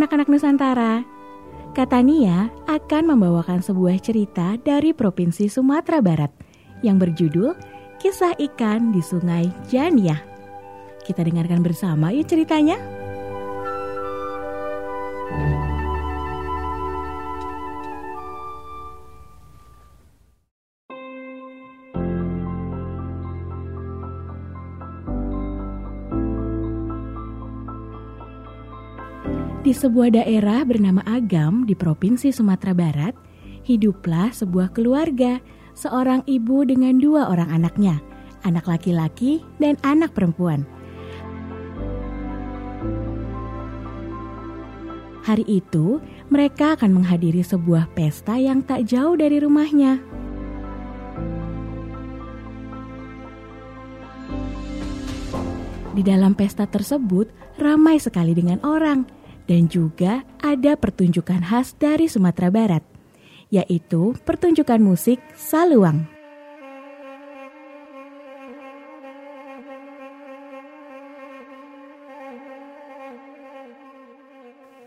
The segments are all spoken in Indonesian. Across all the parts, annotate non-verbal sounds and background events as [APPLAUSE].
anak-anak Nusantara. Katania akan membawakan sebuah cerita dari Provinsi Sumatera Barat yang berjudul Kisah Ikan di Sungai Janiah. Kita dengarkan bersama yuk ceritanya. Di sebuah daerah bernama Agam di Provinsi Sumatera Barat, hiduplah sebuah keluarga, seorang ibu dengan dua orang anaknya, anak laki-laki dan anak perempuan. Hari itu, mereka akan menghadiri sebuah pesta yang tak jauh dari rumahnya. Di dalam pesta tersebut ramai sekali dengan orang dan juga ada pertunjukan khas dari Sumatera Barat, yaitu pertunjukan musik saluang.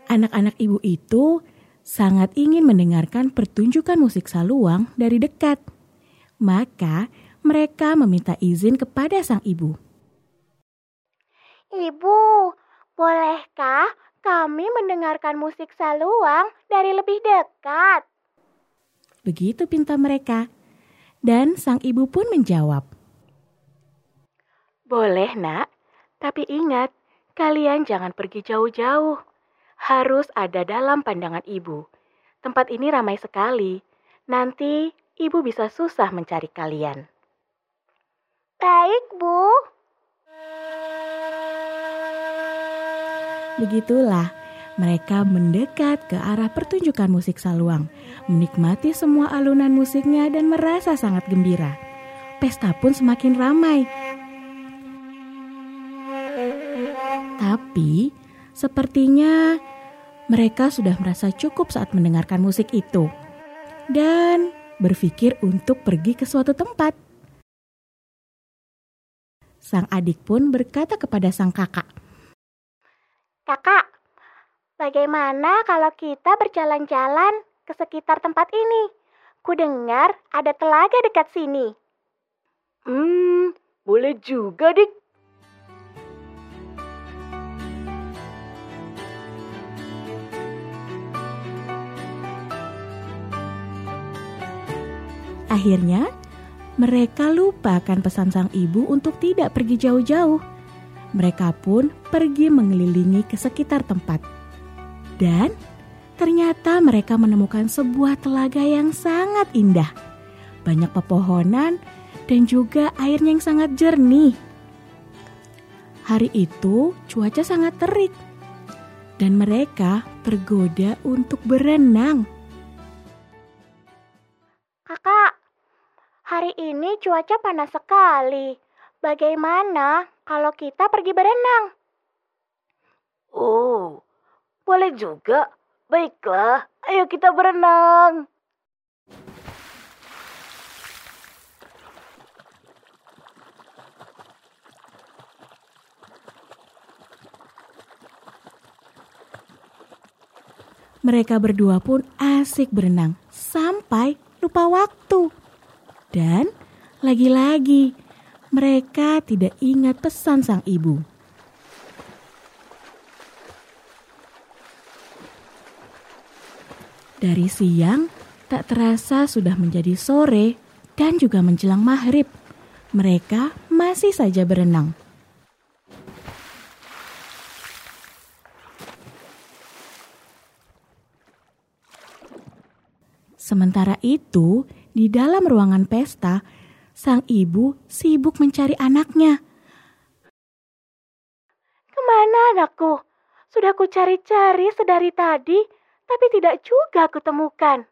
Anak-anak ibu itu sangat ingin mendengarkan pertunjukan musik saluang dari dekat. Maka mereka meminta izin kepada sang ibu. Ibu, bolehkah kami mendengarkan musik saluang dari lebih dekat. Begitu pinta mereka. Dan sang ibu pun menjawab. Boleh nak, tapi ingat, kalian jangan pergi jauh-jauh. Harus ada dalam pandangan ibu. Tempat ini ramai sekali. Nanti ibu bisa susah mencari kalian. Baik, Bu. Begitulah mereka mendekat ke arah pertunjukan musik saluang, menikmati semua alunan musiknya dan merasa sangat gembira. Pesta pun semakin ramai. Tapi sepertinya mereka sudah merasa cukup saat mendengarkan musik itu dan berpikir untuk pergi ke suatu tempat. Sang adik pun berkata kepada sang kakak, Kakak, bagaimana kalau kita berjalan-jalan ke sekitar tempat ini? Ku dengar ada telaga dekat sini. Hmm, boleh juga, Dik. Akhirnya, mereka lupakan pesan sang ibu untuk tidak pergi jauh-jauh. Mereka pun pergi mengelilingi ke sekitar tempat. Dan ternyata mereka menemukan sebuah telaga yang sangat indah. Banyak pepohonan dan juga airnya yang sangat jernih. Hari itu cuaca sangat terik dan mereka tergoda untuk berenang. Kakak, hari ini cuaca panas sekali. Bagaimana kalau kita pergi berenang? Oh, boleh juga. Baiklah, ayo kita berenang. Mereka berdua pun asik berenang sampai lupa waktu. Dan lagi-lagi mereka tidak ingat pesan sang ibu. Dari siang, tak terasa sudah menjadi sore dan juga menjelang maghrib. Mereka masih saja berenang. Sementara itu, di dalam ruangan pesta, sang ibu sibuk mencari anaknya. Ke mana anakku? Sudah ku cari-cari sedari tadi, tapi tidak juga kutemukan.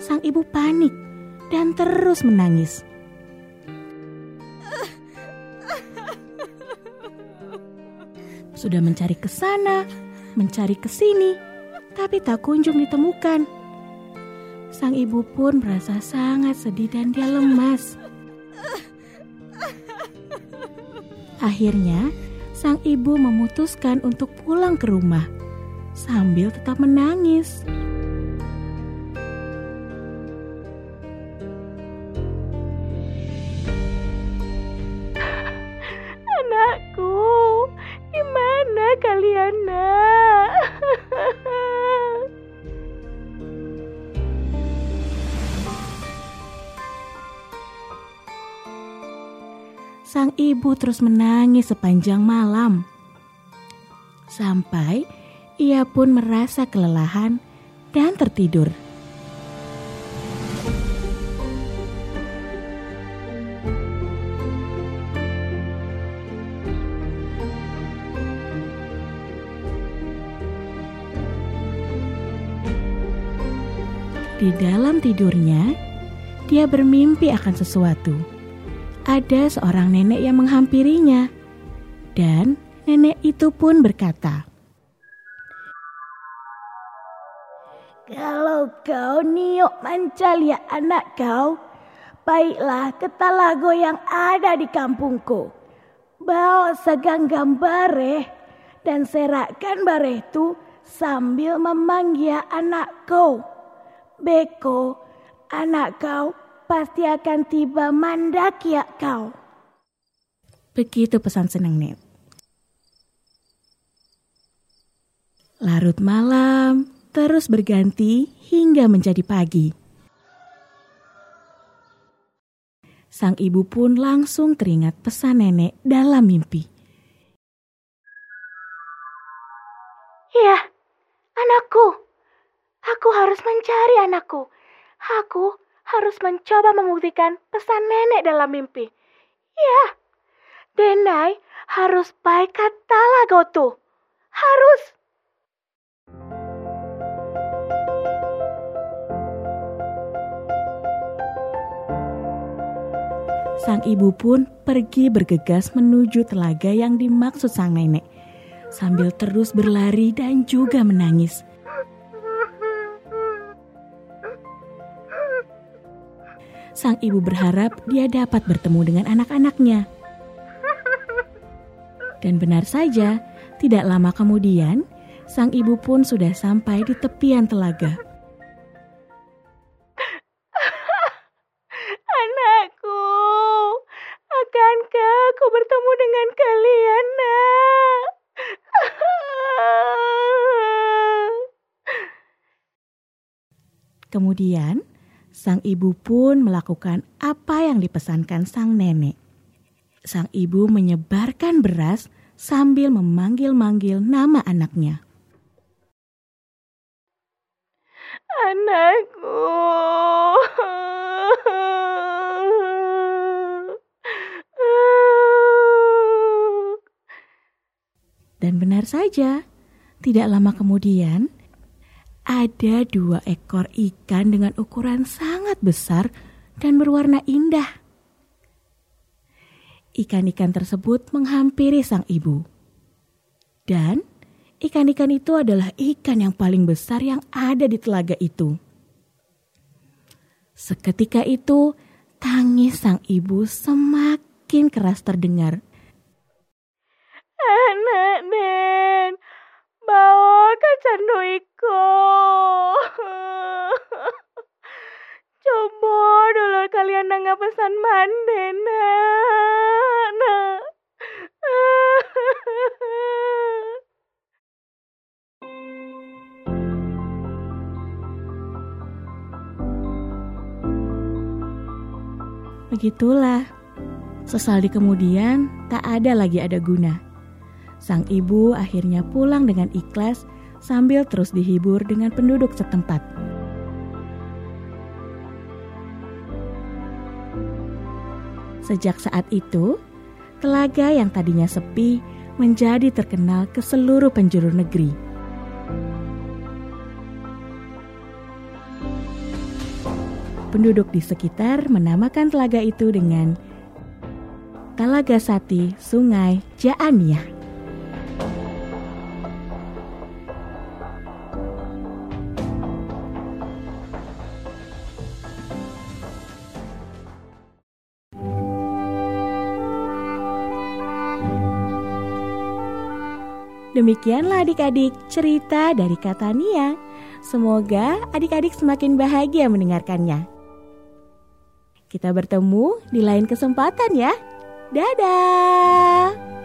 Sang ibu panik dan terus menangis. Sudah mencari ke sana, mencari ke sini, tapi tak kunjung ditemukan. sang ibu pun merasa sangat sedih dan dia lemas. Akhirnya, sang ibu memutuskan untuk pulang ke rumah sambil tetap menangis. Sang ibu terus menangis sepanjang malam. Sampai ia pun merasa kelelahan dan tertidur. Di dalam tidurnya, dia bermimpi akan sesuatu. Ada seorang nenek yang menghampirinya, dan nenek itu pun berkata, Kalau kau niok mancal ya anak kau, baiklah ke talago yang ada di kampungku. Bawa seganggam bareh dan serakkan bareh itu sambil memanggil anak kau. Beko, anak kau pasti akan tiba mandak ya kau. Begitu pesan senang Net. Larut malam, terus berganti hingga menjadi pagi. Sang ibu pun langsung teringat pesan nenek dalam mimpi. Ya, anakku. Aku harus mencari anakku. Aku harus mencoba membuktikan pesan nenek dalam mimpi. Ya, Denai harus baik kata lagotu. Harus. Sang ibu pun pergi bergegas menuju telaga yang dimaksud sang nenek, sambil terus berlari dan juga menangis. Sang ibu berharap dia dapat bertemu dengan anak-anaknya. Dan benar saja, tidak lama kemudian, sang ibu pun sudah sampai di tepian telaga. Anakku, akankah aku bertemu dengan kalian, Nak? Kemudian, sang ibu pun melakukan apa yang dipesankan sang nenek. Sang ibu menyebarkan beras sambil memanggil-manggil nama anaknya. Anakku. Dan benar saja, tidak lama kemudian ada dua ekor ikan dengan ukuran sangat besar dan berwarna indah. Ikan-ikan tersebut menghampiri sang ibu. Dan ikan-ikan itu adalah ikan yang paling besar yang ada di telaga itu. Seketika itu, tangis sang ibu semakin keras terdengar. Anak Nen, ke canduiku. [LAUGHS] Coba dulu kalian nggak pesan mande, nak. nak. [LAUGHS] Begitulah. Sesali kemudian, tak ada lagi ada guna. Sang ibu akhirnya pulang dengan ikhlas sambil terus dihibur dengan penduduk setempat. Sejak saat itu, telaga yang tadinya sepi menjadi terkenal ke seluruh penjuru negeri. Penduduk di sekitar menamakan telaga itu dengan Talaga Sati Sungai Jaaniah. Demikianlah adik-adik cerita dari kata Nia. Semoga adik-adik semakin bahagia mendengarkannya. Kita bertemu di lain kesempatan ya. Dadah.